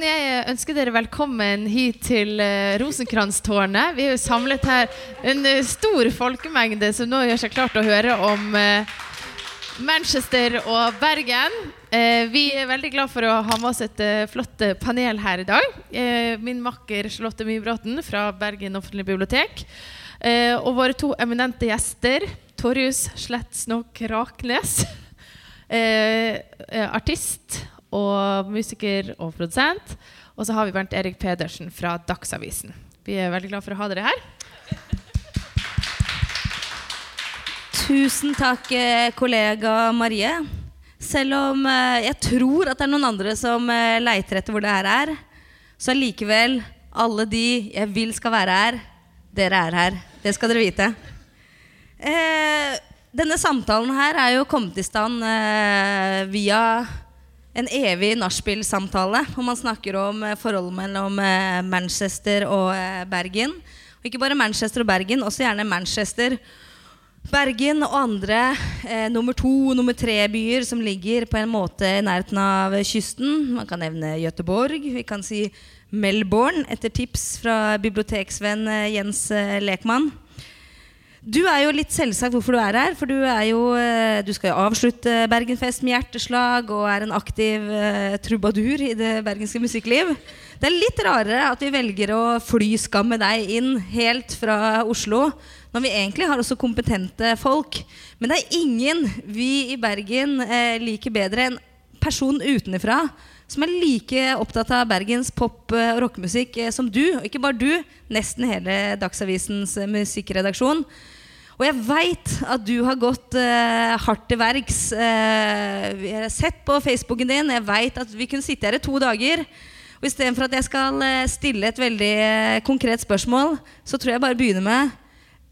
kan jeg ønske dere velkommen hit til Rosenkrantz-tårnet. Vi er jo samlet her en uh, stor folkemengde som nå gjør seg klart å høre om Manchester og Bergen. vi er veldig glad for å ha med oss et flott panel her i dag. min makker Charlotte Mybråten fra Bergen offentlige bibliotek. og våre to eminente gjester, Torjus Slettsnok Raknes, artist og musiker og produsent. Og så har vi Bernt Erik Pedersen fra Dagsavisen. Vi er veldig glad for å ha dere her. Tusen takk, eh, kollega Marie. Selv om eh, jeg tror at det er noen andre som eh, leiter etter hvor det her er, så likevel alle de jeg vil skal være her, dere er her. Det skal dere vite. Eh, denne samtalen her er jo kommet i stand eh, via en evig nachspiel-samtale hvor man snakker om eh, forholdet mellom eh, Manchester og eh, Bergen. Og ikke bare Manchester og Bergen, også gjerne Manchester, Bergen og andre eh, nummer to og nummer tre-byer som ligger på en måte i nærheten av kysten. Man kan nevne Gøteborg. Vi kan si Melbourne, etter tips fra biblioteksvenn Jens Lekmann. Du er jo litt selvsagt hvorfor du er her. For du, er jo, eh, du skal jo avslutte Bergenfest med hjerteslag og er en aktiv uh, trubadur i det bergenske musikkliv. Det er litt rarere at vi velger å flyskamme deg inn helt fra Oslo, når vi egentlig har også kompetente folk. Men det er ingen vi i Bergen uh, liker bedre enn person utenfra som er like opptatt av Bergens pop- og rockemusikk som du. Og ikke bare du, nesten hele Dagsavisens musikkredaksjon. Og jeg veit at du har gått eh, hardt til verks. Eh, vi har sett på Facebooken din. Jeg veit at vi kunne sitte her i to dager. Og istedenfor at jeg skal uh, stille et veldig konkret spørsmål, så tror jeg bare begynner med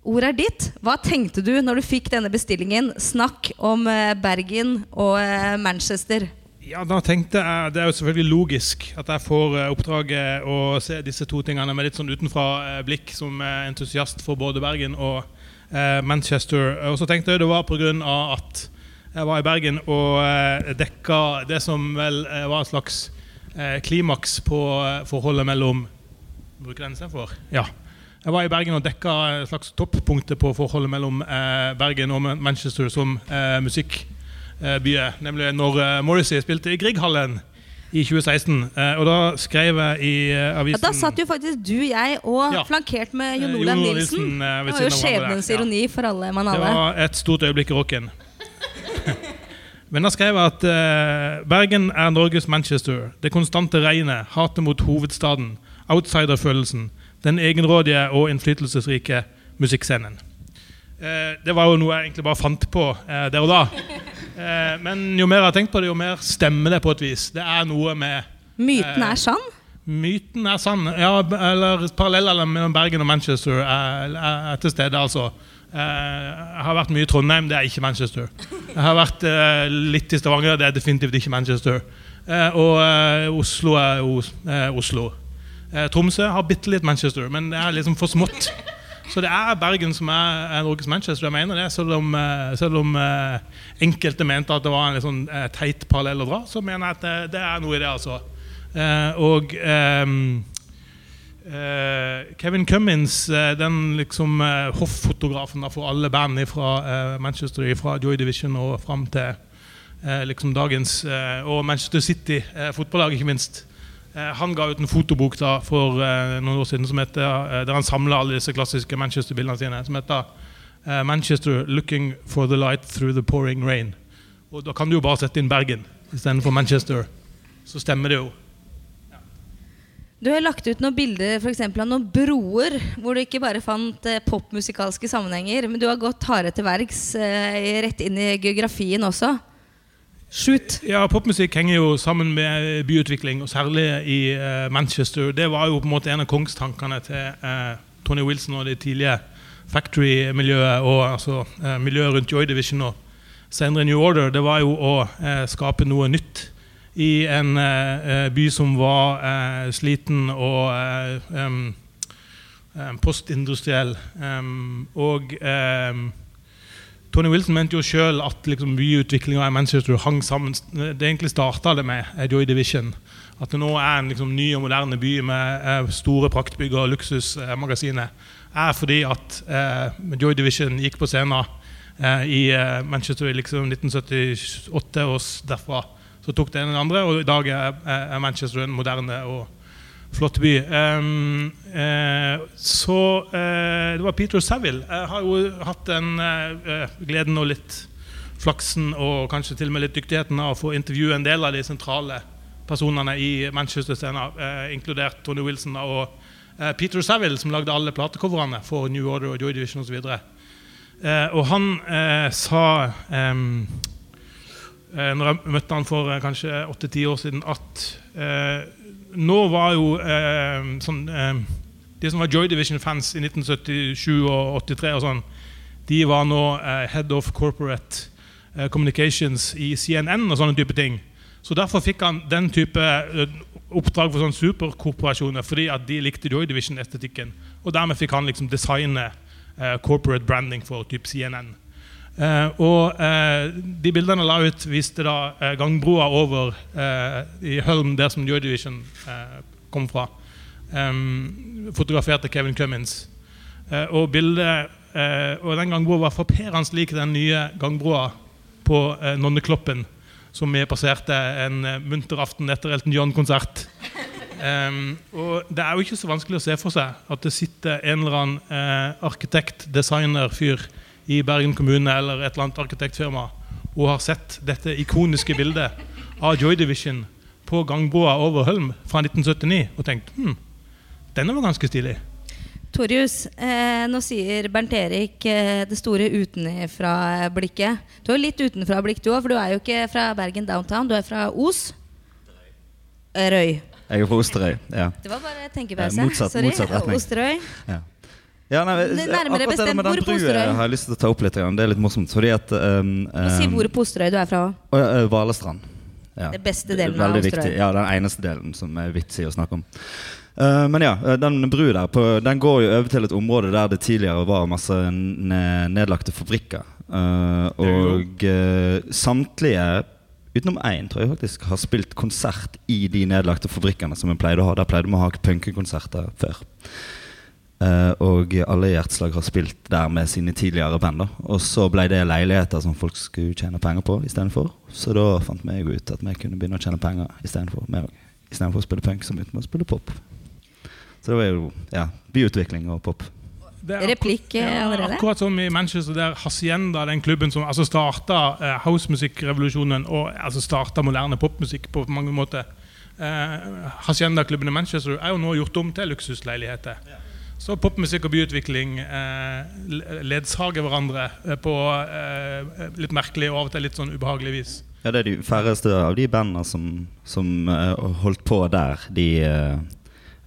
Ordet er ditt. Hva tenkte du når du fikk denne bestillingen? Snakk om Bergen og Manchester. Ja, da tenkte jeg, Det er jo selvfølgelig logisk at jeg får oppdraget å se disse to tingene med litt sånn utenfra blikk som entusiast for både Bergen og Eh, Manchester. Og så tenkte jeg det var pga. at jeg var i Bergen og eh, dekka det som vel eh, var et slags klimaks på forholdet mellom Bruker den istedenfor? Ja. Jeg var i Bergen og dekka et slags toppunktet på forholdet mellom Bergen og Manchester som musikkbyer. Nemlig når Morrissey spilte i Grieghallen i 2016. Eh, og da skrev jeg i eh, avisen ja, Da satt jo faktisk du, jeg og ja. flankert med Jon Olav Nilsen. Det var jo skjebnens ironi ja. for alle mann alle. Det var et stort øyeblikk i rocken. Men da skrev jeg at Bergen er Norges Manchester. Det konstante regnet, hatet mot hovedstaden, outsiderfølelsen, den egenrådige og innflytelsesrike musikkscenen. Eh, det var jo noe jeg egentlig bare fant på eh, der og da. Eh, men jo mer jeg har tenkt på det, jo mer stemmer det på et vis. Det er noe med Myten er sann? Myten er sann. Ja, eller Parallellene mellom Bergen og Manchester er, er, til stede, altså. Jeg har vært mye i Trondheim, det er ikke Manchester. Jeg har vært litt i Stavanger, det er definitivt ikke Manchester. Og Oslo er Oslo. Tromsø har bitte litt Manchester, men det er liksom for smått. Så det er Bergen som er, Norges Manchester. jeg mener det, Selv om, eh, selv om uh, enkelte mente at det var en sånn, uh, teit parallell å dra, så mener jeg at det, det er noe i det. altså. Uh, og um, Kevin Cummins, den liksom hoffotografen for alle band fra Manchester, fra Joy Division og fram til liksom dagens Og Manchester City, fotballag, ikke minst. Eh, han ga ut en fotobok da, for uh, noen år siden heter, uh, der han samla alle disse klassiske Manchester-bildene sine. Som heter 'Manchester Looking for the Light Through the Pouring Rain'. Og Da kan du jo bare sette inn Bergen istedenfor Manchester. Så stemmer det jo. Du har lagt ut noen bilder for av noen broer hvor du ikke bare fant popmusikalske sammenhenger, men du har gått hardere til verks rett inn i geografien også. Shoot. Ja, Popmusikk henger jo sammen med byutvikling, og særlig i uh, Manchester. Det var jo på en måte en av kongstankene til uh, Tony Wilson og det tidlige Factory-miljøet og altså, uh, miljøet rundt Joy Division og senere New Order. Det var jo å skape noe nytt i en by som var sliten og um, postindustriell. Um, og um, Tony Wilson mente jo sjøl at liksom, byutviklinga i Manchester hang sammen Det egentlig starta det med Joy Division. At det nå er en liksom, ny og moderne by med eh, store praktbygg og luksusmagasiner, er fordi at eh, Joy Division gikk på scenen eh, i eh, Manchester i liksom, 1978, og derfra så tok det en den andre, og i dag er, er Manchester en moderne og flott by. Um, eh, så eh, det var Peter Saville. Jeg har jo hatt den gleden og litt flaksen og kanskje til og med litt dyktigheten av å få intervjue en del av de sentrale personene i Manchester-scenen, eh, inkludert Tony Wilson og eh, Peter Saville, som lagde alle platecoverne for New Order og Joy Division osv. Eh, og han eh, sa eh, når jeg møtte han for eh, kanskje åtte-ti år siden, at nå var jo sånn De som var Joy Division-fans i 1977 og 83 og sånn, de var nå head of corporate communications i CNN og sånne type ting. Så Derfor fikk han den type eh, oppdrag for sånne superkorporasjoner fordi at de likte Joy Division-estetikken. Og dermed fikk han liksom designe uh, corporate branding for typ CNN. Uh, eh, og uh, de bildene la ut, viste da gangbroa over i Hølm, der som Joy Division kom fra. Fotograferte Kevin Cummins. og bildet og den gangbroa var frapperende lik den nye gangbroa på Nonnekloppen som vi passerte en eh, munter aften etter Elton John-konsert. Um, og det er jo ikke så vanskelig å se for seg at det sitter en eller annen eh, arkitekt, designer, fyr i Bergen kommune eller et eller annet arkitektfirma og har sett dette ikoniske bildet av Joy Division på gangbroa over Hølm fra 1979 og tenkt hm, denne var ganske stilig. Torjus, eh, nå sier Bernt Erik eh, det store utenfra-blikket. Du har litt utenfra-blikk du òg, for du er jo ikke fra Bergen downtown. Du er fra Os. Røy. Jeg er fra Osterøy. ja. Det var bare tenkepause. Eh, motsatt, Sorry. motsatt retning. Osterøy. Ja. Ja, nei, Nærmere bestemt hvor på Osterøy? har jeg lyst til å ta opp litt. Det er litt morsomt. Fordi at um, um, Si hvor på Osterøy du er fra òg. Valestrand. Ja. Den beste delen av Osterøy. Viktig. Ja, den eneste delen som er vits i å snakke om. Uh, men ja, eh, den brua der på, den går jo over til et område der det tidligere var masse nedlagte fabrikker. Uh, og uh, samtlige, utenom én, tror jeg faktisk, har spilt konsert i de nedlagte fabrikkene som vi pleide å ha. Der pleide vi å ha punkekonserter før. Og alle hjerteslag har spilt der med sine tidligere band. Og så ble det leiligheter som folk skulle tjene penger på istedenfor. Så da fant vi ut at vi kunne begynne å tjene penger istedenfor. Å spille punk, så begynte vi å spille pop. Så det var jo ja, byutvikling og pop. Replikk eh, allerede? Ja, akkurat som i Manchester, der Hacienda, den klubben som altså starta eh, housemusikkrevolusjonen og altså starta moderne popmusikk på mange måter. Eh, Hacienda-klubben i Manchester er jo nå gjort om til luksusleiligheter. Ja. Så popmusikk og byutvikling eh, ledsager hverandre eh, på eh, litt merkelig og av og til litt sånn ubehagelig vis. Ja, Det er de færreste av de bandene som, som holdt på der, de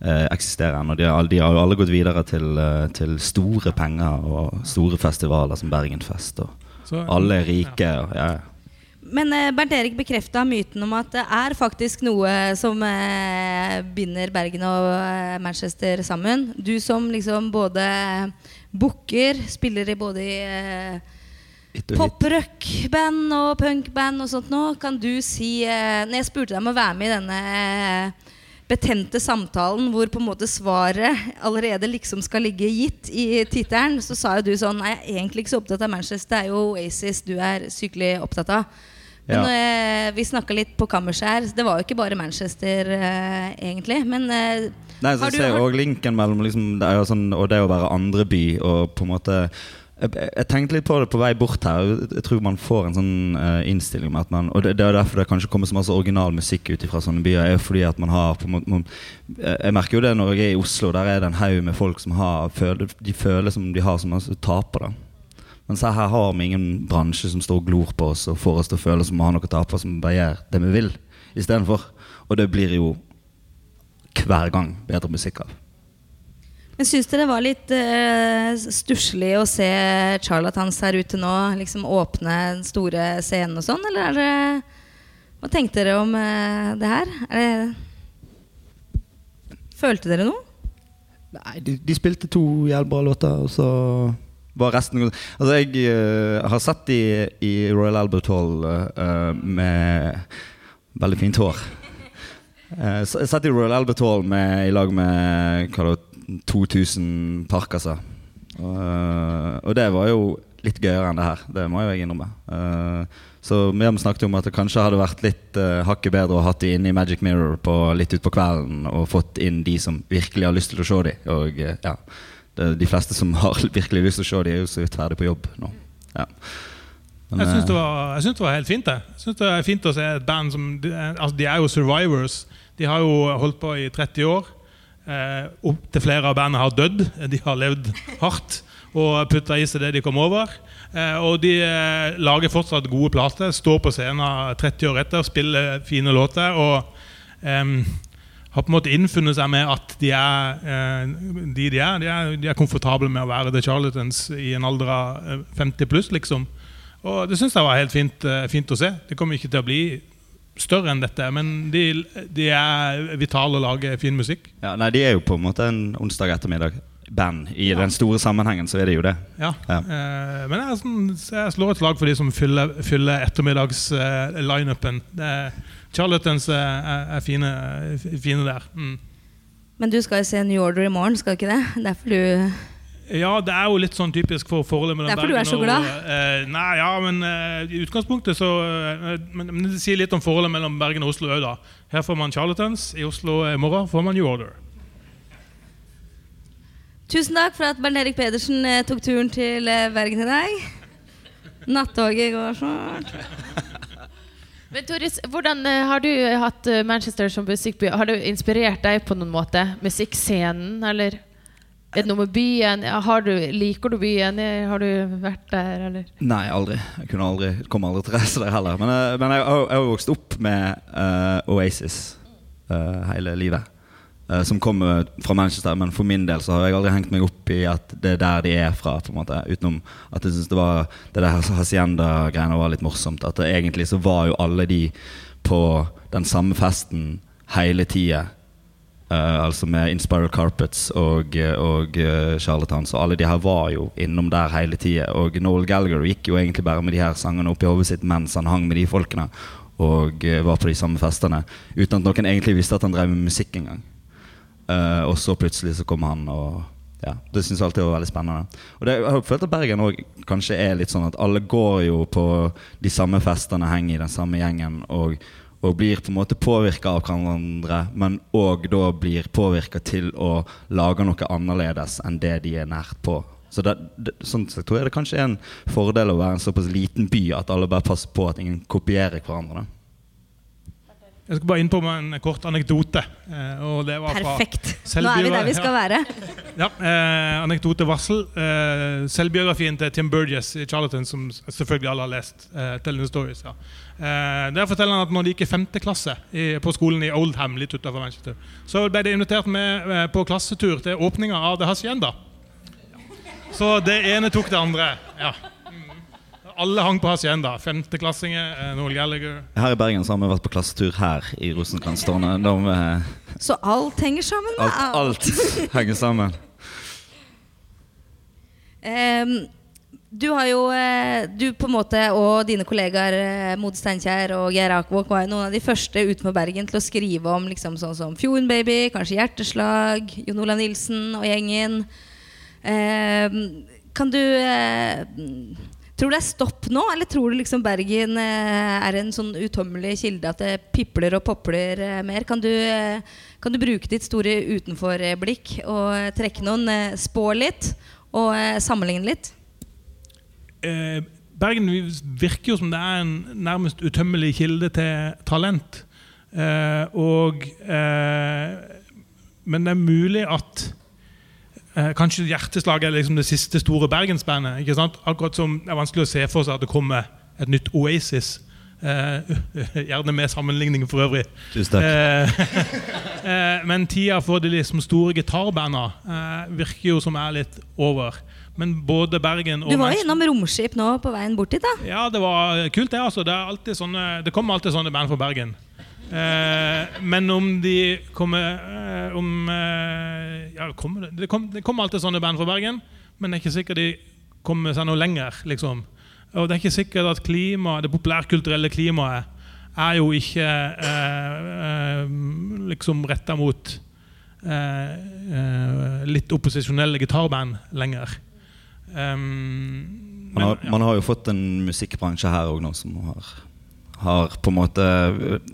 eh, eksisterer ennå. De, de, har jo alle gått videre til, eh, til, store penger og store festivaler som Bergenfest. Og Så, alle er rike. Ja. Og, ja. Men eh, Bernt Erik bekrefta myten om at det er faktisk noe som eh, binder Bergen og eh, Manchester sammen. Du som liksom både booker, spiller i både i pop-rock-band og punk-band og sånt nå. Kan du si Når jeg spurte deg om å være med i denne betente samtalen hvor på en måte svaret allerede liksom skal ligge gitt i tittelen, så sa jo du sånn Nei, jeg er egentlig ikke så opptatt av Manchester, det er jo Oasis du er sykelig opptatt av. Men ja. eh, vi snakka litt på kammerset her. Det var jo ikke bare Manchester, eh, egentlig. Men eh, Nei, så jeg ser òg linken mellom liksom, det, sånn, og det å være andre by og på en måte jeg, tenkte litt på det på vei bort her. Jeg tror man får en sånn uh, innstilling med at man Og det, er derfor det kanskje kommer så masse original musikk ut fra sånne byer. Er fordi at man har man, Jeg merker jo det når jeg er i Oslo. Der er det en haug med folk som har De føler som de har som altså, Men Mens her har vi ingen bransje som står og glor på oss og får oss til å føle som vi har noe å tape, som bare gjør det vi vil istedenfor. Og det blir jo hver gang bedre musikk av. Men Syns dere det var litt uh, stusslig å se charlatans her ute nå? Liksom åpne den store scenen og sånn? Eller er det, hva tenkte dere om uh, det her? Det, følte dere noe? Nei, de, de, spilte to jævlig bra låter, og så Var resten Altså, jeg uh, har sett de i Royal Albert Hall uh, med veldig fint hår. Uh, jeg satt i Royal Albert Hall med, i lag med hva 2000 parkaser. Og, eh, og det var jo litt gøyere enn det her. Det må jo jeg innrømme. Uh, så Miriam snakket om at det kanskje hadde vært litt uh, hakket bedre å hatt de inne i Magic Mirror på, litt utpå kvelden og fått inn de som virkelig har lyst til å se dem. Og uh, ja, det, de fleste som har virkelig lyst til å se dem, er jo så vidt ferdig på jobb nå. Ja. Men, jeg syns det, det, var helt fint. det. Jeg synes det er fint å se et band som de, altså, de er jo survivors. De har jo holdt på i 30 år. Eh, Opptil flere av bandene har dødd. De har levd hardt og putta i seg det de kom over. Eh, og de eh, lager fortsatt gode plater, står på scenen 30 år etter, spiller fine låter. og eh, har på en måte innfunnet seg med at de er eh, de de er. De er, de er komfortable med å være The Charlatans i en alder av 50 pluss, liksom. Og det syns jeg var helt fint, fint, å se. Det kommer ikke til å bli større enn dette, men de, de er vitale og lager fin musikk. Ja, nei, De er jo på en måte en onsdag ettermiddag band. I ja. den store sammenhengen så er det jo det. Ja, ja. Eh, Men jeg, sånn, jeg, slår et slag for de som fyller, fyller ettermiddags-lineupen. Eh, uh, er, er fine, fine der. Mm. Men du skal jo se New Order i morgen, skal du ikke det? Derfor du ja, det er jo litt sånn typisk for forholdet mellom Derfor Bergen og Derfor du er så glad? Og, uh, nei, ja, men uh, i utgangspunktet så eh, men, men, det sier litt om forholdet mellom Bergen og Oslo òg, da. Her får man charlatans. i Oslo i morgen får man New Order. Tusen takk for at Bernt Erik Pedersen eh, tok turen til eh, Bergen i dag. Nattoget går snart. Men Toris, hvordan eh, Har du hatt eh, Manchester som musikkby? Har det inspirert deg på noen måte? Musikkscenen, eller er det noe med byen? Du, liker du byen? Har du vært der, eller? Nei, aldri. Jeg kunne aldri, kom aldri til å reise der heller. Men, men jeg, jeg har vokst opp med uh, Oasis uh, hele livet. Uh, som kommer fra Manchester, men for min del så har jeg aldri hengt meg opp i at det er der de er fra. på en måte Utenom at jeg syns det var det der Hacienda-greiene var litt morsomt. At det, egentlig så var jo alle de på den samme festen hele tida. Uh, altså med Inspiral Carpets og, og uh, Charlatans. Og alle de her var jo innom der hele tida. Og Noel Gallagher gikk jo egentlig bare med de her sangene oppi hodet sitt mens han hang med de folkene og uh, var på de samme festene. Uten at noen egentlig visste at han drev med musikk engang. Uh, og så plutselig så kom han, og ja, det syns jeg alltid var veldig spennende. Og det, jeg har følt at Bergen òg kanskje er litt sånn at alle går jo på de samme festene, henger i den samme gjengen og, og blir på en måte påvirka av hverandre, men òg da blir påvirka til å lage noe annerledes enn det de er nært på. Så det, det, sånn sett tror jeg det kanskje er en fordel å være en såpass liten by at alle bare passer på at ingen kopierer hverandre. Da. Jeg skal bare inn på en kort anekdote. Eh, Perfekt. Nå er vi der vi skal være. Ja, eh, Anekdotevarsel. Eh, selvbiografien til Tim Burgess i Charlatan, som selvfølgelig alle har lest. Eh, Telling Stories, ja. eh, Der forteller han at når de gikk i femte klasse i, på skolen i Oldham, litt utenfor Manchester, så ble de invitert med eh, på klassetur til åpninga av The Hacienda. Så det ene tok det andre. ja alle hang på hacienda. Femteklassinger, eh, Noel Gallagher. Her i Bergen så har vi vært på klassetur her i Rosenkrantz-tårnet. Eh, så alt henger sammen? Alt, alt henger sammen. Um, du har jo eh, Du på en måte og dine kollegaer Mod Steinkjer og Geir Akvåg var noen av de første utenfor Bergen til å skrive om liksom sånn som Fjorden kanskje Hjerteslag, Jon Olav Nilsen og gjengen. Um, kan du uh, Tror du det er stopp nå, eller tror du liksom Bergen eh, er en sånn utømmelig kilde at det pipler og popler eh, mer? Kan du, eh, kan du bruke ditt store utenforblikk og trekke noen, spå litt og sammenligne litt? Eh, Bergen virker jo som det er en nærmest utømmelig kilde til talent. Eh, og, eh, men det er mulig at Eh, kanskje Hjerteslag er liksom det siste store bergensbandet. ikke sant? Akkurat som det er vanskelig å se for seg at det kommer et nytt Oasis. Eh, gjerne med sammenligning for øvrig. Tusen takk. Eh, eh, men tida for de liksom store gitarbanda eh, virker jo som er litt over. Men både Bergen og Du var innom Romskip nå på veien bort hit? da? Ja, det var kult, det. altså. Det, alltid sånne, det kommer alltid sånne band fra Bergen. Eh, men om de kommer eh, om, eh, ja, kommer det, det, kommer alltid sånne band fra Bergen, men det er ikke sikkert de kommer seg noe lenger. liksom. Og det er ikke sikkert at klima, det populærkulturelle klimaet er jo ikke eh, liksom retta mot eh, litt opposisjonelle gitarband lenger. Um, Man har, man har jo fått en musikkbransje her òg nå som har, har på en måte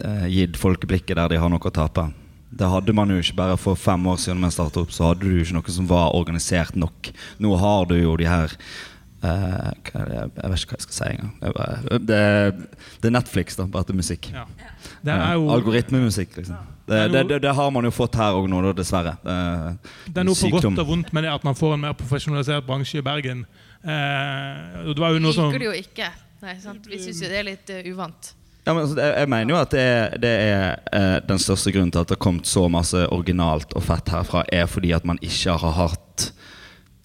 eh, gitt folk blikket der de har noe å tape. Det hadde man jo ikke bare for fem år siden man startet opp, så hadde du jo ikke noe som var organisert nok. Nå har du jo de her uh, hva? Jeg vet ikke hva jeg skal si engang. Det, det, er Netflix, da, bare til musikk. ja. Det er jo Algoritmemusikk, liksom. Det, Det det, det, det har man jo fått her òg nå, dessverre. Det er noe på sykdom. godt og vondt med det at man får en mer profesjonalisert bransje i Bergen. Eh, det var jo noe som Liker det jo ikke. Nei, sant? Vi syns jo det er litt uh, uvant. Ja, men altså, jeg, jeg mener jo at det er, det er eh, den største grunnen til at det har kommet så masse originalt og fett herfra, er fordi at man ikke har hatt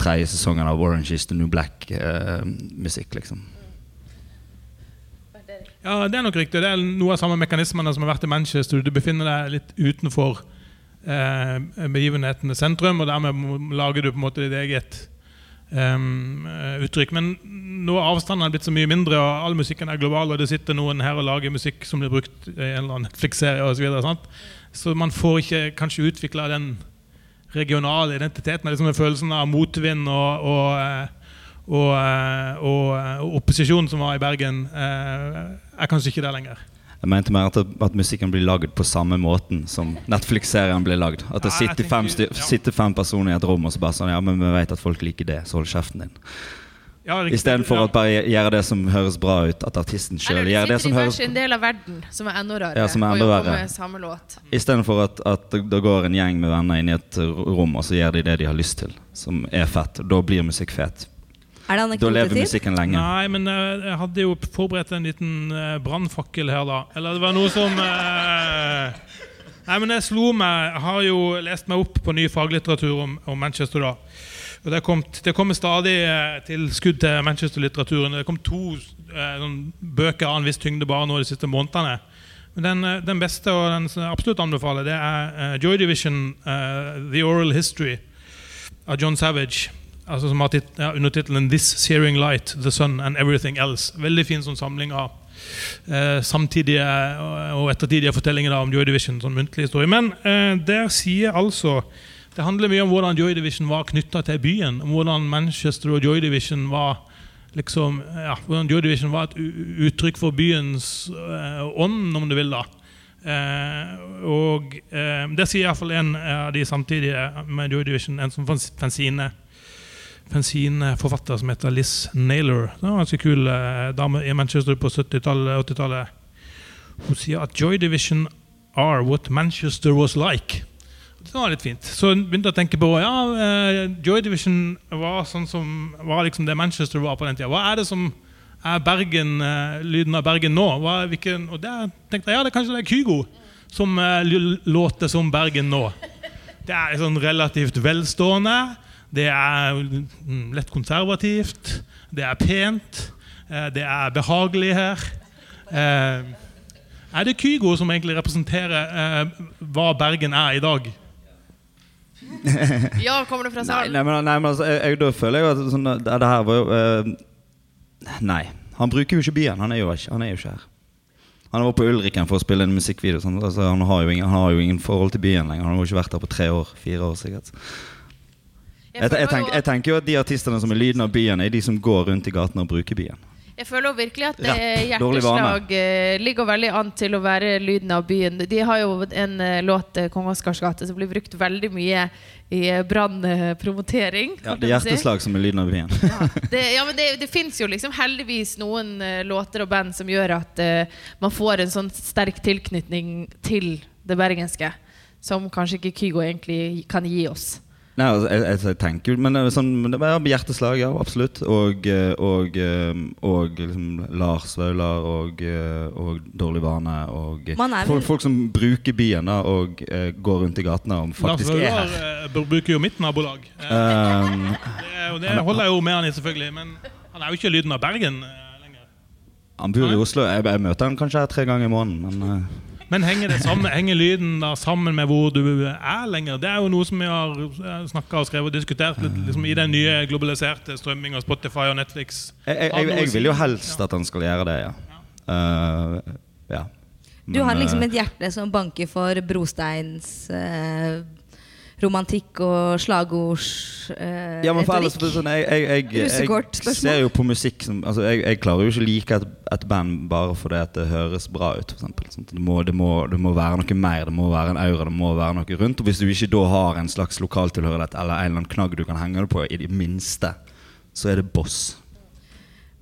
tredje sesongen av Orange is the New Black-musikk, liksom. Ja, det er nok riktig. Det er noe av samme mekanismene som har vært i Manchester. Du befinner deg litt utenfor eh, begivenhetenes sentrum, og dermed lager du på en måte ditt eget eh, uttrykk. Men nå er avstanden blitt så mye mindre, og all musikken er global, og det sitter noen her og lager musikk som blir brukt i en eller annen Netflix-serie osv. Så, videre, så man får ikke kanskje utvikla den regionale identiteten, liksom den følelsen av motvind og, og eh, og, eh, og, og opposisjonen som var i Bergen, er kanskje ikke der lenger. Jeg mente mer at, at musikken blir lagd på samme måten som Netflix-serien blir lagd. At det Ja, sitter fem, styr- ja. sitter fem personer i et rom og så bare sånn Ja, men vi vet at folk liker det, så hold kjeften din. Ja. Istedenfor Ja. å bare gjøre det som høres bra ut, at artisten sjøl gjør det som høres en del av verden, som er enda rarere. Ja, som er enda verre. låt. Istedenfor at, at det går en gjeng med venner inn i et rom, og så gjør de det de har lyst til, som er fett. Da blir musikk fet. Er det Da lever musikken lenge. Nei, men eh, jeg hadde jo forberedt en liten uh, brannfakkel her, da. Eller det var noe som eh, Nei, men jeg slo meg Jeg har jo lest meg opp på ny faglitteratur om, om Manchester, da. Og det, det kommer stadig eh, tilskudd til Manchester-litteraturen. Det kom to eh, bøker av en viss tyngde bare nå de siste månedene. Men den, eh, den beste og den som jeg absolutt anbefaler, det er eh, Joy Division, uh, The Oral History av John Savage. Altså som har ja, undertittelen 'This Searing Light, The Sun and Everything Else'. Veldig fin sånn samling av eh, samtidige og, og ettertidige fortellinger da, om Joy Division. sånn muntlig historie. Men eh, der sier altså Det handler mye om hvordan Joy Division var knytta til byen. Om hvordan Manchester og Joy Division var liksom, ja, hvordan Joy Division var et uttrykk for byens eh, ånd, om du vil. da Eh, og eh, Det sier iallfall en av de samtidige med Joy Division, en som fanzine fanzineforfatter som heter Liz Naylor. Det var en ganske kul eh, dame i Manchester på 70-tallet 80-tallet. Hun sier at Joy Division are what Manchester was like. Det var litt fint. Så hun begynte å tenke på ja, eh, Joy Division var sånn som var liksom det Manchester var på den tida. Hva er det som er Bergen, eh, lyden av Bergen nå? Hva hvilken, og der tenkte jeg ja, det er kanskje det er Kygo som låter som Bergen nå. Det er sånn relativt velstående. Det er mm, lett konservativt. Det er pent. eh, Det er behagelig her. Eh, Er det Kygo som egentlig representerer eh, hva Bergen er i dag? Ja, kommer det fra Nei, salen? nei, men, nei, men altså, jeg, jeg, da føler jeg at sånn, det, det her var jo uh, Nei. Han bruker jo ikke byen. Han er jo ikke, han er jo ikke her. Han var på Ulriken for å spille en musikkvideo. Sånn, altså, han, har jo ingen, han har jo ingen forhold til byen lenger. Han har jo ikke vært der på tre år. Fire år sikkert. Jeg, jeg, tenker, jeg tenker jo at de artistene som er lyden av byen, er de som går rundt i gatene og bruker byen. Jeg føler virkelig at eh. Hjerteslag eh, ligger veldig an til å være lyden av byen. De har jo en eh, låt, 'Kong Oscars gate', som blir brukt veldig mye i brannpromotering. Ja, det er hjerteslag si. som er lyden av byen. Ja, det, ja, men det, det fins jo liksom heldigvis noen låter og band som gjør at uh, man får en sånn sterk tilknytning til det bergenske. Som kanskje ikke Kygo egentlig kan gi oss. Nei, altså, jeg, jeg, jeg tenker Men er sånn, det var hjerteslag, ja, absolutt. Og, eh, og, eh, og liksom Lars Vaular og, eh, og Dårlig vane. Og vel- folk, folk som bruker byen da og uh, går rundt i gatene og Lars faktisk er her. Lars Vaular bruker jo mitt nabolag. Eh, Um, det, det holder jeg jo med han i, selvfølgelig. Men han er jo ikke lyden av Bergen eh, lenger. han bor i Oslo. Jeg, jeg møter han kanskje her tre ganger i måneden. Men, eh, Men henger, det sammen, henger lyden da sammen med hvor du er lenger? Det er jo noe som vi har snakka og skrevet og diskutert litt, liksom, i den nye globaliserte strømminga, av Spotify og Netflix. Jeg, jeg, jeg, jeg vil jo helst at han skal gjøre det, ja. Uh, ja. Du har liksom eh, et hjerte som banker for brosteins eh, romantikk og slagords eh, Ja, men for ellers sånn, jeg, jeg, jeg, jeg, ser jo på musikk som altså, jeg, klarer jo ikke å like et, et band bare fordi at det høres bra ut. For eksempel, sant? det, må, det, må, det må være noe mer, det må være en aura, det må være noe rundt. Og hvis du ikke da har en slags lokaltilhørighet eller en eller annen knagg du kan henge det på, i det minste, så er det Boss.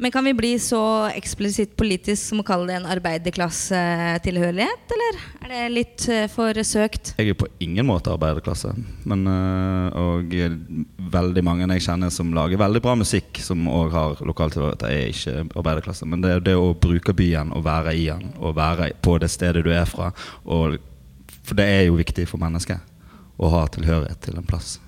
Men kan vi bli så eksplisitt politisk som å kalle det en arbeiderklassetilhørighet, eller er det litt eh, for søkt? Jeg er på ingen måte arbeiderklasse. Men, øh, og øh, veldig mange jeg kjenner som lager veldig bra musikk, som òg har lokaltilhørighet, er ikke arbeiderklasse. Men det er det å bruke byen og være i den, og være på det stedet du er fra. Og, for det er jo viktig for mennesket å ha tilhørighet til en plass.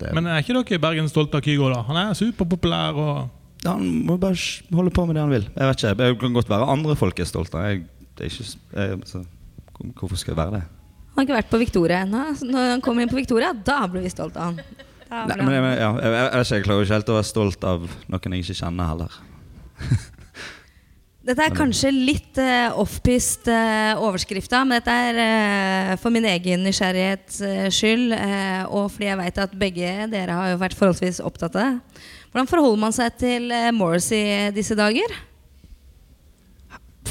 Det, Men er ikke dere i Bergen stolte av Kygo? da? Han er superpopulær. og... han må bare holde på med det han vil. Jeg vet ikke, Det kan godt være andre folk er stolte av. Jeg, det er ikke, jeg, så, hvorfor skal jeg være det? Han har ikke vært på Victoria ennå. Når han kommer inn på Victoria, da blir vi stolt av han. Nei, men, ja, jeg, jeg, jeg, jeg klarer ikke helt å være stolt av noen jeg ikke kjenner heller. Dette er kanskje litt uh, offpist uh, overskrifta, men dette er uh, for min egen nysgjerrighets uh, skyld, eh, og fordi jeg vet at begge dere har jo vært forholdsvis opptatt av det. Hvordan forholder man seg til uh, Morrissey disse dager?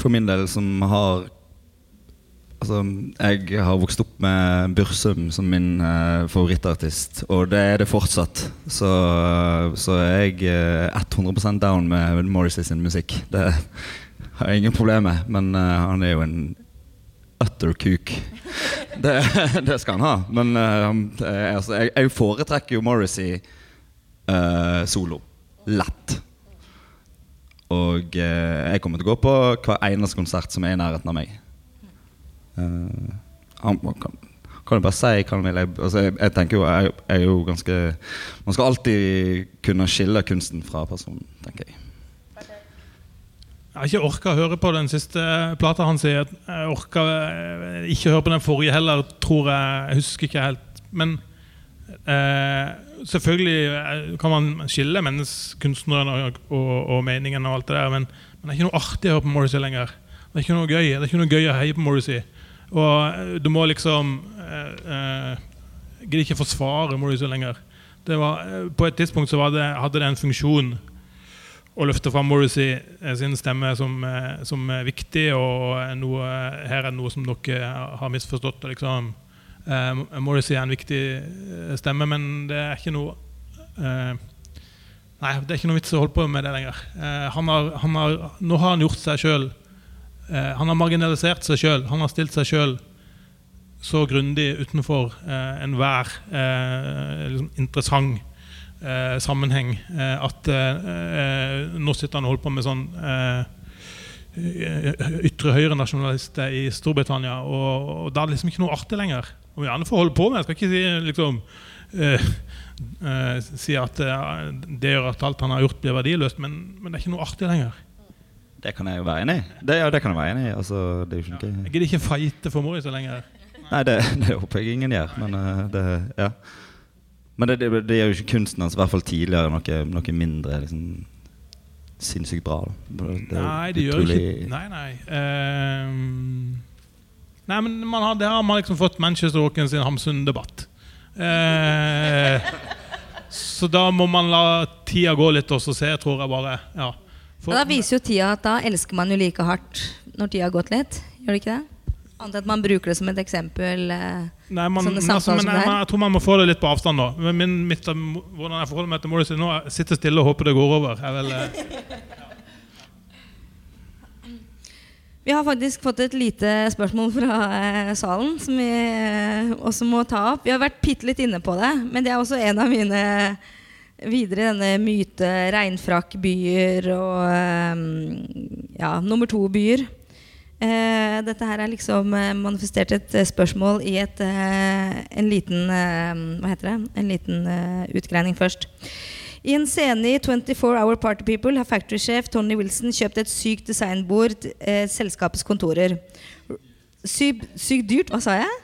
For min del som har Altså, jeg har vokst opp med Bursum som min eh, favorittartist, og det er det fortsatt. Så, så jeg er 100% down med Morrissey sin musikk. Det har jeg ingen problemer med, men uh, han er jo en utter kuk. Det, det skal han ha. Men uh, altså, jeg, jeg foretrekker jo Morrissey uh, solo. Lett. Og eh, jeg kommer til å gå på hver eneste konsert som er i nærheten av meg. Han kan, kan jeg bare si. Jeg, altså, jeg, jeg tenker jo, jeg, jeg er jo ganske Man skal alltid kunne skille kunsten fra personen, tenker jeg. Jeg har ikke orka å høre på den siste plata hans. Jeg orka ikke å høre på den forrige heller, tror jeg. Jeg husker ikke helt. Men eh, selvfølgelig eh, kan man skille menneskekunstneren og, og, og meningen og alt det der, men, men det er ikke noe artig å høre på Morrissey lenger. Det er ikke noe gøy Det er ikke noe gøy å heie på Morrissey. Og eh, du må liksom eh, eh, Gidder ikke forsvare Morrissey lenger. Var, eh, på et tidspunkt hadde det en funksjon å løfte fram Morrissey eh, sin stemme som, eh, som er viktig, og er noe, her er det noe som dere har misforstått. Liksom. Eh, Morrissey er en viktig eh, stemme, men det er ikke noe eh, Nei, det er ikke noe vits å holde på med det lenger. Eh, han har, han har, nå har han gjort seg sjøl Han har marginalisert seg sjøl. Han har stilt seg sjøl så grundig utenfor eh, enhver eh, liksom interessant eh, sammenheng eh, at eh, eh, nå sitter han og holder på med sånn eh, ytre høyre-nasjonalister i Storbritannia. Og, og da er det liksom ikke noe artig lenger. Og vi gjerne får holde på med Jeg skal ikke si, liksom, eh, eh, si at eh, det gjør at alt han har gjort, blir verdiløst, men, men det er ikke noe artig lenger. Det kan jeg jo være enig i. Det, ja, det kan jeg være enig i. Altså, det er jo ikke Jeg gidder ikke fighte for Morrissey lenger. Nei, det, det håper jeg ingen gjør. Men det, ja. Men det, det, det gjør jo ikke kunsten hans, i hvert fall tidligere, noe, noe mindre liksom, sinnssykt bra. Da. Det Nei, det gjør utrolig- ikke Nei, nei. Uh, nei, men man har, der har man liksom fått Manchester Walken sin Hamsun-debatt. Uh, så da må man la tida gå litt og se, tror jeg bare. Ja. For- Ja, da viser jo tida at da elsker man jo like hardt når tida har gått litt. Gjør det ikke det? Annet at man bruker det som et eksempel. eh, Nei, man, altså, men jeg, jeg tror man må få det litt på avstand nå. Men Min, mitt, hvordan jeg forholder meg til Morrissey nå, sitte stille og håpe det går over. Er vel, eh, Vi har faktisk fått et lite spørsmål fra eh, salen som vi eh, også må ta opp. Vi har vært bitte litt inne på det, men det er også en av mine videre denne myte regnfrakkbyer og eh, ja, nummer to-byer. Eh, dette her er liksom eh, manifestert et eh, spørsmål i et, eh, en liten eh, Hva heter det? En liten eh, utgreining først. I en scene i 24 Hour Party People har factory-sjef Tony Wilson kjøpt et sykt designbord til selskapets kontorer. sykt, sykt dyrt Hva sa jeg?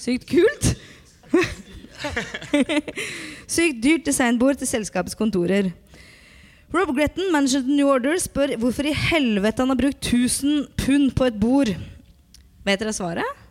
Sykt kult? sykt dyrt designbord til selskapets kontorer. Rob Gretton, manager til New Order, spør hvorfor i helvete han har brukt 1000 pund på et bord. Vet dere svaret?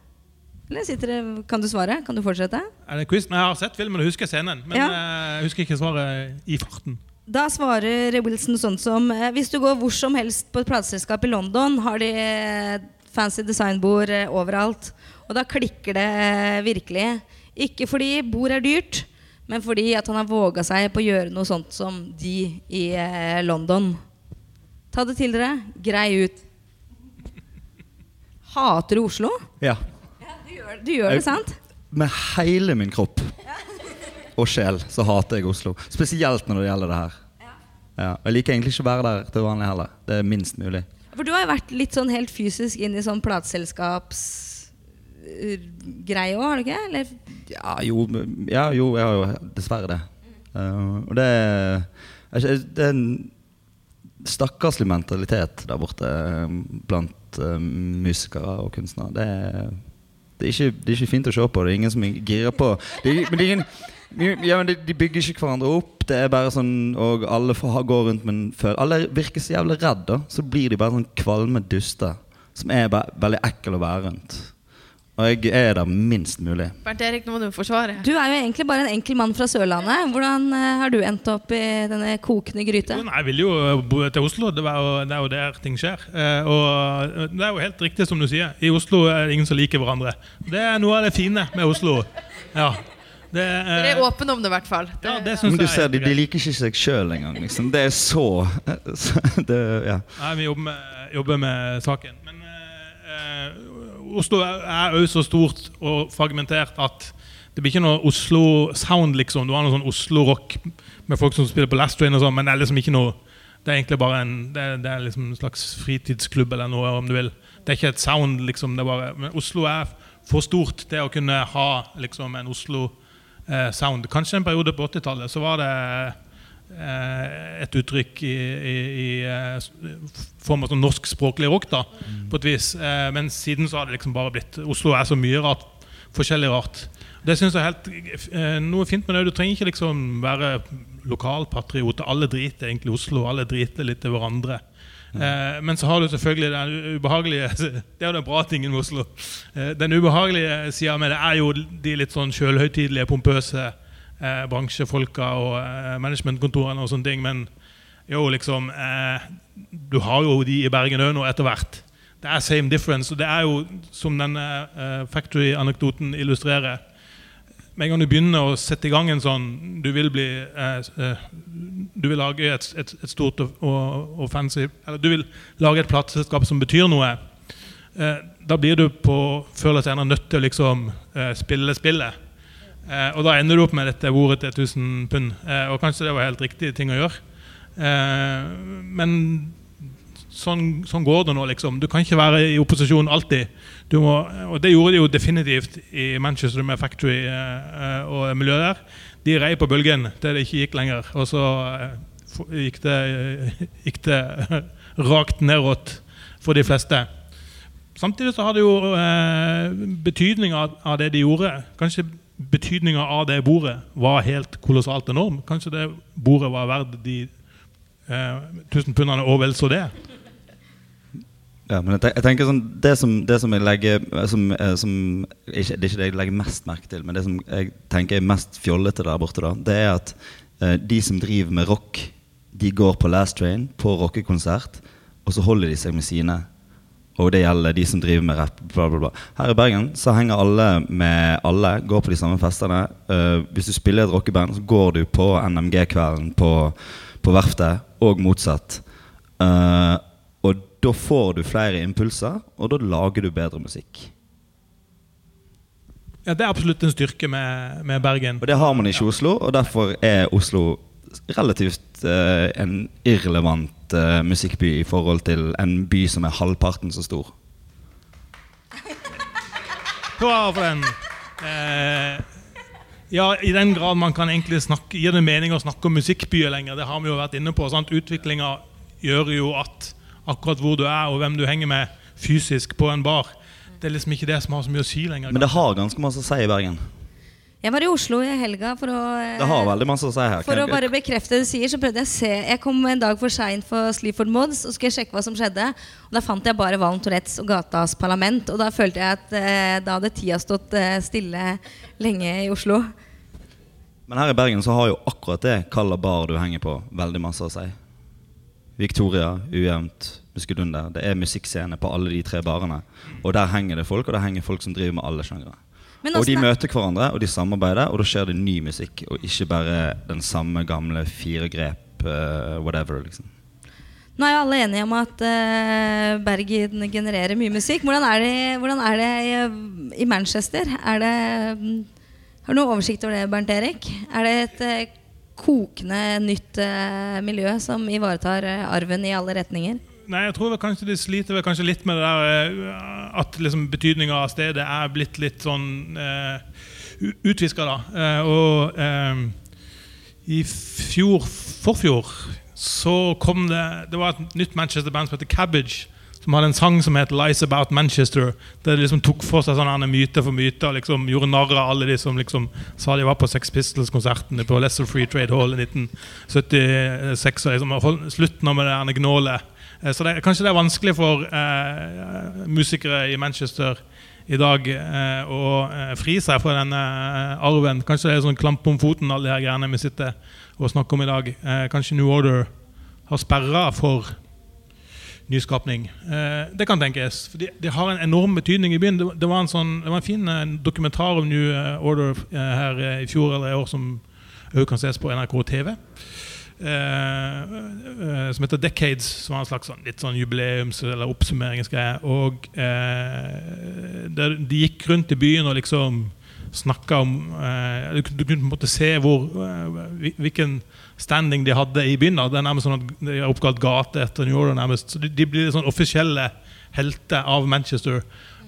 Eller sitter dere, Kan du svare? Kan du fortsette? Er det quiz? Nei, jeg har sett filmen og husker scenen, men Ja. eh, jeg husker ikke svaret i farten. Da svarer Wilson sånn som eh, Hvis du går hvor som helst på et plateselskap i London, har de eh, fancy designbord overalt. Og da klikker det virkelig. Ikke fordi bord er dyrt, men fordi at han har våga seg på å gjøre noe sånt som de i eh, London. Ta det til dere. Grei ut. Hater du Oslo? Ja. Du gjør, du gjør det, sant? Med hele min kropp og sjel så hater jeg Oslo. Spesielt når det gjelder det her. Ja. Ja, Jeg liker egentlig ikke å være der til vanlig heller. Det er minst mulig. For du har jo vært litt sånn helt fysisk inn i sånn plateselskaps greie òg, har du ikke? Eller Ja, jo, ja, jo jeg har jo dessverre det. Uh, og det er, det er en stakkarslig mentalitet der borte eh, blant uh, musikere og kunstnere. Det er, det, er ikke, det er ikke fint å se på. Det er ingen som girer på det er, men det er ingen, ja, men de, de bygger ikke hverandre opp. Det er bare sånn Og alle går rundt med en følelse Alle virker så jævlig redde. Så blir de bare sånn kvalme duster som er veldig ekkel å være rundt. Og jeg er der minst mulig. Bernt Erik, nå må du forsvare. Du er jo egentlig bare en enkel mann fra Sørlandet. Hvordan eh, har du endt opp i denne kokende gryta? Jo, nei, Jeg vil jo bo til Oslo. Det, var jo, det er jo der ting skjer. Eh, og eh, det er jo helt riktig som du sier. I Oslo er det ingen som liker hverandre. Det er noe av det fine med Oslo. Ja. Det, eh, Dere er åpne om det, i hvert fall. ja, det Men du er ser, de, de liker ikke seg sjøl engang. Liksom. Det er så, så det, ja. Nei, vi jobber med, jobber med saken. Men eh, eh, Oslo er- òg så stort og fragmentert at det blir ikke noe Oslo-sound, liksom. Du har noe sånn Oslo-rock med folk som spiller på Last Train og sånn, men det er liksom ikke noe Det er egentlig bare en, det det er liksom en slags fritidsklubb eller noe, om du vil. Det er ikke et sound, liksom. Det er bare, men Oslo er for stort til å kunne ha liksom en Oslo-sound. Kanskje en periode på 80-tallet så var det eh, et uttrykk i, i, i eh, form av sånn norskspråklig rock, da, på et vis. Eh, men siden så har det liksom bare blitt Oslo er så mye rart, forskjellig rart. Det synes jeg er helt eh, noe fint med det. Du trenger ikke liksom være lokalpatriot. Alle driter egentlig Oslo, alle driter litt til hverandre. Mm. men så har du selvfølgelig den ubehagelige Det er jo den bra tingen med Oslo. Eh, den ubehagelige sida med det er jo de litt sånn sjølhøytidelige, pompøse eh, bransjefolka og eh, managementkontorene og sånne ting. Men jo, liksom eh, Du har jo de i Bergen òg nå etter hvert. Det er same difference. Og det er jo, som denne eh, Factory-anekdoten illustrerer Med en gang du begynner å sette i gang en sånn Du vil bli eh, eh, Du vil lage et, et, et stort og, og, fancy Eller du vil lage et plateselskap som betyr noe. Eh, da blir du på før eller senere nødt til å liksom spille spillet. Eh, og da ender du opp med dette ordet til 1000 pund. Eh, og kanskje det var helt riktig ting å gjøre. Eh, men sånn, sånn går det nå, liksom. Du kan ikke være i opposisjon alltid. Må, og det gjorde de jo definitivt i Manchester med Factory eh, eh, og miljøet der. De rei på bølgen til det ikke gikk lenger. Og så eh, gikk det, gikk det rakt nedåt for de fleste. Samtidig så har det jo betydninga av, av det de gjorde. Kanskje betydninga av det bordet var helt kolossalt enorm. Kanskje det bordet var verdt de eh, 1000 pundene og vel så det. Ja, men jeg, tenker sånn Det som, det som jeg legger som, eh, som, ikke, Det er ikke det jeg legger mest merke til, men det som jeg tenker er mest fjollete der borte, da, det er at eh, de som driver med rock, de går på Last Train, på rockekonsert, og så holder de seg med sine. Og det gjelder de som driver med rapp. Bla, bla, bla. Her i Bergen så henger alle med alle, går på de samme festene. Uh, hvis du spiller et rockeband, så går du på NMG-kvelden på, på Verftet, og motsatt. Uh, og da får du flere impulser, og da lager du bedre musikk. Ja, Det er absolutt en styrke med, med Bergen. Og det har man ikke i Oslo, og derfor er Oslo relativt uh, en irrelevant eh, musikkby i forhold til en by som er halvparten så stor. Hurra for den. Eh, ja, i den grad man kan egentlig snakke, gir det mening å snakke om musikkbyer lenger. Det har vi jo vært inne på. sant? Utviklinga gjør jo at akkurat hvor du er og hvem du henger med fysisk på en bar, det er liksom ikke det som har så mye å si lenger. Men det har ganske masse å si i Bergen. Jeg var i Oslo i helga for å eh, Det har veldig masse å si her. For å bare bekrefte det du sier, så prøvde jeg å se Jeg kom en dag for seint for Sleaford Mods og skulle sjekke hva som skjedde. Og Da fant jeg bare Valen Tourettes og Gatas Parlament. Og da følte jeg at eh, da hadde tida stått eh, stille lenge i Oslo. Men her i Bergen så har jo akkurat det Kalla bar du henger på, veldig masse å si. Victoria, Ujevnt, Muskedunder. Det er musikkscene på alle de tre barene. Og der henger det folk, og der henger folk som driver med alle sjangere. Og de er- møter hverandre, og de samarbeider, og da skjer det ny musikk. Og ikke bare den samme gamle fire grep, uh, whatever, liksom. Nå er jo alle enige om at uh, Bergen genererer mye musikk. Hvordan er det, hvordan er det i, i Manchester? Er det, mm, har du noe oversikt over det, Bernt Erik? Er det et uh, kokende nytt uh, miljø som ivaretar arven i alle retninger? Nei, jeg tror kanskje de sliter kanskje litt med det der eh, at liksom betydninga av stedet er blitt litt sånn uh, utviska, da. Eh, og eh, i fjor, forfjor, så kom det Det var et nytt Manchester-band som heter Cabbage. Som hadde en sang som het 'Lies About Manchester'. Der de liksom tok for seg sånne myte for myte og liksom gjorde narr av alle de som liksom sa de var på Sex Pistols-konsertene på Lesser Free Trade Hall i 1976. Og liksom, Slutt nå med det gnålet. Eh, Så det, kanskje det er vanskelig for eh, musikere i Manchester i dag eh, å eh, fri seg fra denne eh, arven. Kanskje det er sånn klamp om foten, alle de greiene vi sitter og snakker om i dag. Eh, kanskje New Order har sperra for nyskapning. Det kan tenkes. For de, de har en enorm betydning i byen. Det, det, var, en sånn, det var en fin dokumentar om New Order her i fjor eller i år som også kan ses på NRK TV. Eh, eh, som heter Decades, som var en slags sånn, litt sånn jubileums- eller oppsummeringsgreie. Og eh, der, de gikk rundt i byen og liksom snakka om eh, du, kunne- på en måte se hvor, eh, hvilken standing de hadde i byen. da. Det er nærmest sånn at De har oppkalt gate etter New Order. nærmest. Så de, de blir sånn offisielle helter av Manchester.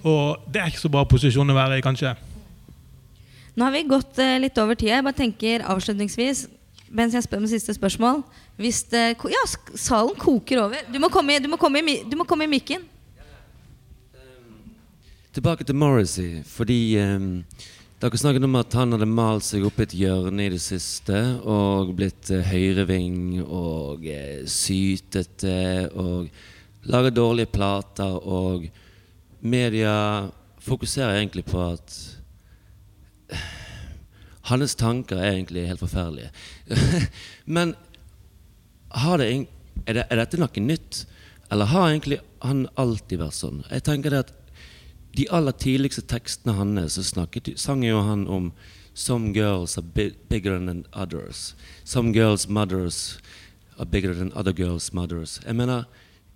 Og det er ikke så bra posisjon å være i, kanskje. Nå har vi gått litt over tida. Jeg bare tenker avslutningsvis mens jeg spør om siste spørsmål Hvis det, Ja, salen koker over. Du må komme, du må komme, i, du må komme i mikken. Tilbake til Morrissey, fordi um, dere snakket om at han hadde malt seg opp et hjørne i det siste og blitt eh, høyreving og eh, sytete og lager dårlige plater og media fokuserer egentlig på at hans tanker er egentlig helt forferdelige. Men det, er, det, er dette noe nytt? Eller har egentlig han alltid vært sånn? Jeg tenker det at De aller tidligste tekstene hans så snakket, sang jo han om Some girls are bi bigger than others. Some girls' mothers are bigger than other girls' mothers. Jeg mener,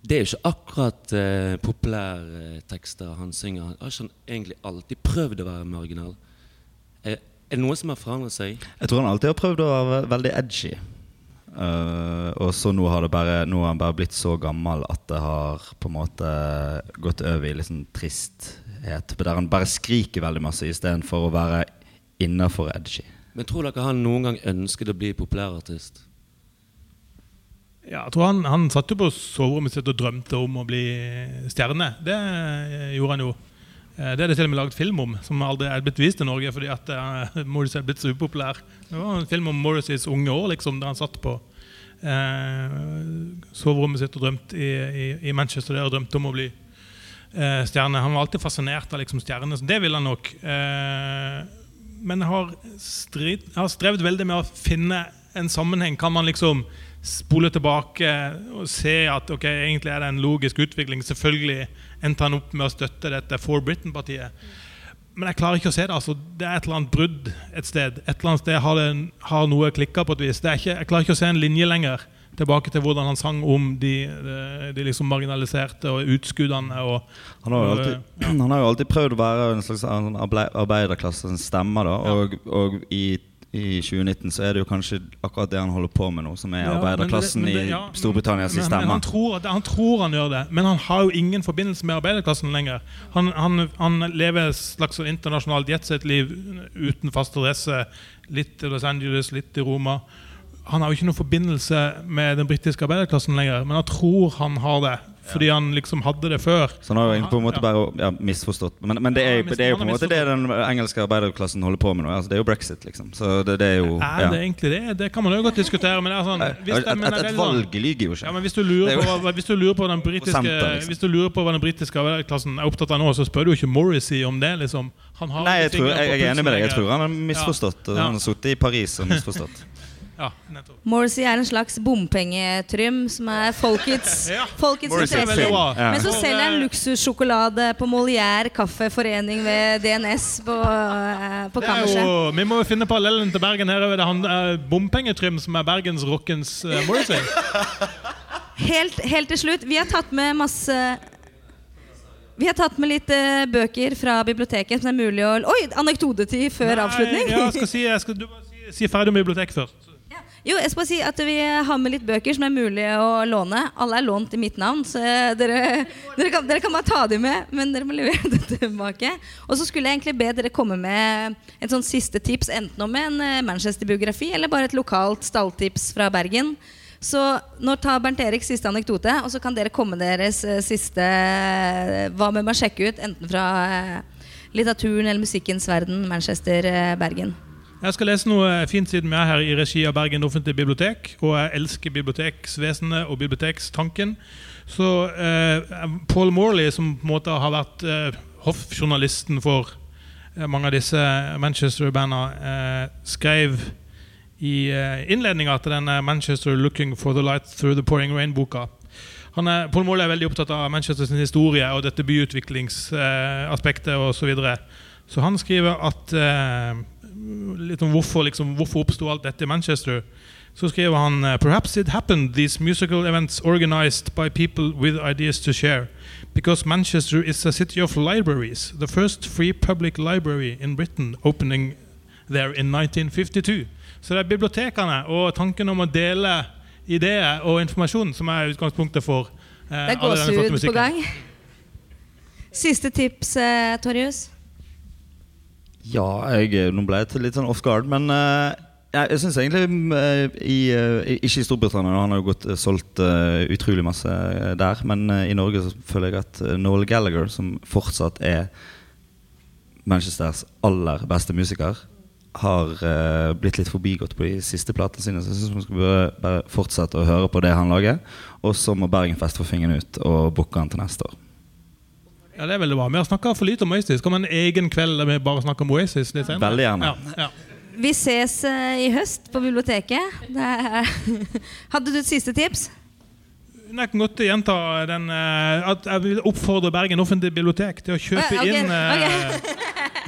Det er jo ikke akkurat eh, populære eh, tekster han synger. Han Har ikke egentlig alltid prøvd å være marginal? Er, er det noe som har forandret seg? Jeg tror han alltid har prøvd å være veldig edgy. Uh, og så nå har, det bare, nå har han bare blitt så gammel at det har på en måte gått over i litt sånn tristhet. Der han bare skriker veldig masse istedenfor å være innafor edgy. Men tror dere han noen gang ønsket å bli populærartist? Ja, jeg tror han, han satt jo på soverommet sitt og drømte om å bli stjerne. Det gjorde han jo. Eh, Det er det til og med laget film om, som aldri er blitt vist i Norge fordi at uh, Morris er blitt så upopulær. Det var en film om Morris' unge år, liksom, der han satt på uh, soverommet sitt og drømte i, i, i Manchester der og drømte om å bli uh, stjerne. Han var alltid fascinert av liksom, stjerner, så det ville han nok. Eh, men jeg har, strid, har strevd veldig med å finne en sammenheng. Kan man liksom spole tilbake og se at ok, egentlig er det en logisk utvikling. Selvfølgelig endte han opp med å støtte dette For Britain-partiet. Men jeg klarer ikke å se det. altså Det er et eller annet brudd et sted. Et eller annet sted har, det, har noe klikka på et vis. Det ikke, jeg klarer ikke å se en linje lenger tilbake til hvordan han sang om de, de, de liksom marginaliserte og utskuddene. Og, Han har alltid, ja. han har jo alltid prøvd å være en slags arbeid- arbeiderklassens stemme. da Og, og i, i 2019 så er det jo kanskje akkurat det han holder på med nå, som er Ja, arbeiderklassen det- det- ja, i Storbritannias men- men stemme. Han tror, at- han tror han gjør det, men han har jo ingen forbindelse med arbeiderklassen lenger. Han, han, han lever et slags internasjonalt jetset-liv uten fast adresse. Litt i Los Angeles, litt i Roma. Han har jo ikke noen forbindelse med den britiske arbeiderklassen lenger, men han tror han har det. Fordi han liksom hadde det før. Så han har jo på en måte bare ja, misforstått. Men, men det, er, det er jo på en måte det den engelske arbeiderklassen holder på med nå. Altså, det er jo brexit, liksom. Så det, det er jo Er det egentlig det? Det kan man jo godt diskutere. Men det er sånn, Et, det, et, et sånn- valg lyver jo ikke. Ja, men hvis du lurer er på, hva- hvis du lurer på den britiske liksom. Hvis du lurer på hva den britiske arbeiderklassen er opptatt av nå, så spør du jo ikke Morrissey om det. liksom Han har Nei, jeg, tror, jeg, jeg er enig med deg. Jeg tror han har misforstått. Han har sittet i Paris og misforstått. Ja, nettopp. Morrissey er en slags bompengetrym som er folkets, Ja. folkets er interesser. Ja. Men så selger han luksussjokolade på Molière kaffeforening ved DNS på, eh, på er kammerset. jo, vi må jo finne parallellen til Bergen. Her er det han eh, bompengetrym som er bergensrockens uh, Morrissey. Helt, helt til slutt, vi har tatt med masse Vi har tatt med litt uh, bøker fra biblioteket som er mulig å Oi! Anekdotetid før Nei, avslutning. Ja, jeg skal si, jeg skal, du må si, si ferdig om biblioteket først. Jo, jeg skal si at Vi har med litt bøker som er mulig å låne. Alle er lånt i mitt navn, så dere, dere, kan, dere kan bare ta dem med, men dere må levere det tilbake. Og så skulle jeg egentlig be dere komme med et sånn siste tips, enten om en eh, Manchester-biografi eller bare et lokalt stalltips fra Bergen. Så nå tar Bernt Erik siste anekdote, og så kan dere komme deres eh, siste eh, Hva med å sjekke ut, enten fra litteraturen eller musikkens verden, Manchester, Bergen. Jeg skal lese noe fint siden vi er her i regi av Bergen offentlige bibliotek. Og jeg elsker biblioteksvesenet og bibliotekstanken. Så eh, Paul Morley, som på en måte har vært eh, hoffjournalisten for eh, mange av disse Manchester-banda, eh, skrev i eh, innledninga til denne Manchester 'Looking for the Light Through the Pouring Rain'-boka. Han er, Paul Morley er veldig opptatt av Manchesters historie og dette byutviklingsaspektet osv. Så, videre. så han skriver at eh, litt om hvorfor, liksom, hvorfor oppsto alt dette i Manchester. Så skriver han eh, Perhaps it happened, these musical events organized by people with ideas to share. Because Manchester is a city of libraries. The first free public library in Britain opening there in 1952. Så det er bibliotekene og tanken om å dele ideer og informasjon som er utgangspunktet for eh, Det er går gåsehud på gang. Siste tips, eh, Torjus. Ja, jeg, eh, nå ble jeg litt sånn off guard, men uh, jeg, jeg syns egentlig eh, i, Ikke i Storbritannia, han har jo gått, solgt uh, utrolig masse der. Men uh, i Norge så føler jeg at Noel Gallagher, som fortsatt er Manchesters aller beste musiker, har uh, blitt litt forbigått på de siste platene sine. Så jeg syns man skal bare, bare fortsette å høre på det han lager. Og så må Bergenfest få fingeren ut og booke han til neste år. Ja, det er veldig bra. Vi har snakka for lite om Oasis. Vi ha en egen kveld der vi bare snakker om Oasis? litt senere? Veldig gjerne. Ja, ja. Vi ses eh, i høst på biblioteket. Er Hadde du et siste tips? Jeg kan godt gjenta den, eh, at jeg vil oppfordre Bergen offentlige bibliotek til å kjøpe okay, ok, inn eh,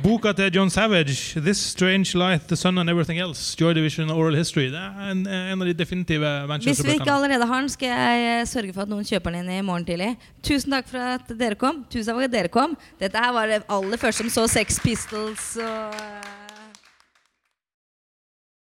boka til John Savage, 'This Strange Light, The Sun and Everything Else'. Joy Division and Oral History. Det er en, en av de definitive Hvis vi ikke allerede har den, skal jeg eh, sørge for at noen kjøper den inn i morgen tidlig. Tusen takk for at dere kom. Tusen takk for at dere kom. Dette her var det aller første som så Sex Pistols og eh,